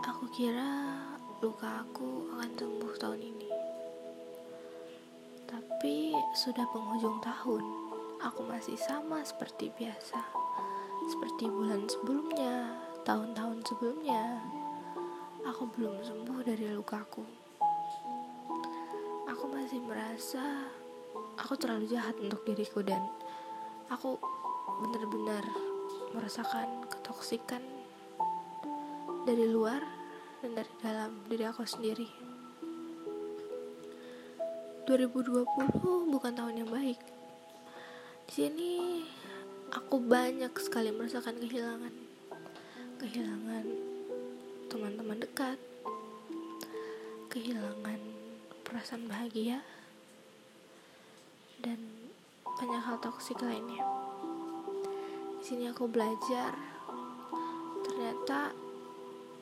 Aku kira luka aku akan sembuh tahun ini. Tapi sudah penghujung tahun, aku masih sama seperti biasa. Seperti bulan sebelumnya, tahun-tahun sebelumnya. Aku belum sembuh dari lukaku. Aku masih merasa aku terlalu jahat untuk diriku dan aku benar-benar merasakan ketoksikan dari luar dan dari dalam diri aku sendiri. 2020 bukan tahun yang baik. Di sini aku banyak sekali merasakan kehilangan. Kehilangan teman-teman dekat. Kehilangan perasaan bahagia dan banyak hal toksik lainnya. Di sini aku belajar ternyata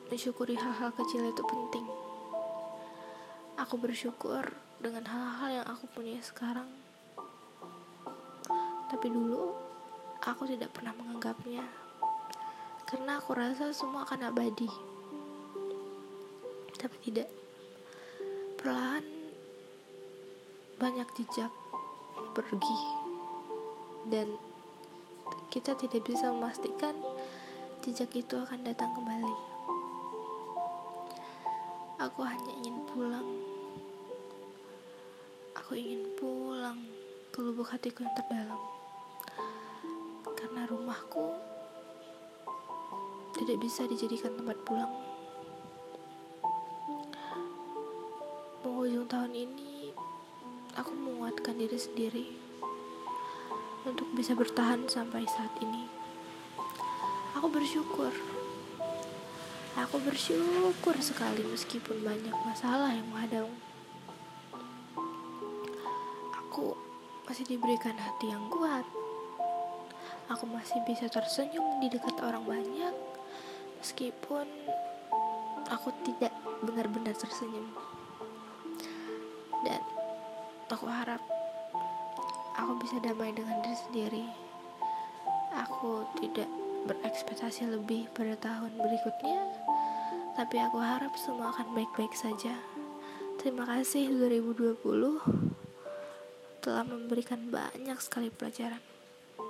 mensyukuri hal-hal kecil itu penting. Aku bersyukur dengan hal-hal yang aku punya sekarang. Tapi dulu aku tidak pernah menganggapnya. Karena aku rasa semua akan abadi. Tapi tidak. Perlahan banyak jejak pergi. Dan kita tidak bisa memastikan jejak itu akan datang kembali. Aku hanya ingin pulang. Aku ingin pulang ke lubuk hatiku yang terdalam. Karena rumahku tidak bisa dijadikan tempat pulang. Penghujung tahun ini, aku menguatkan diri sendiri untuk bisa bertahan sampai saat ini. Aku bersyukur Aku bersyukur sekali meskipun banyak masalah yang menghadang. Aku masih diberikan hati yang kuat. Aku masih bisa tersenyum di dekat orang banyak meskipun aku tidak benar-benar tersenyum. Dan aku harap aku bisa damai dengan diri sendiri. Aku tidak berekspektasi lebih pada tahun berikutnya, tapi aku harap semua akan baik-baik saja. Terima kasih 2020 telah memberikan banyak sekali pelajaran.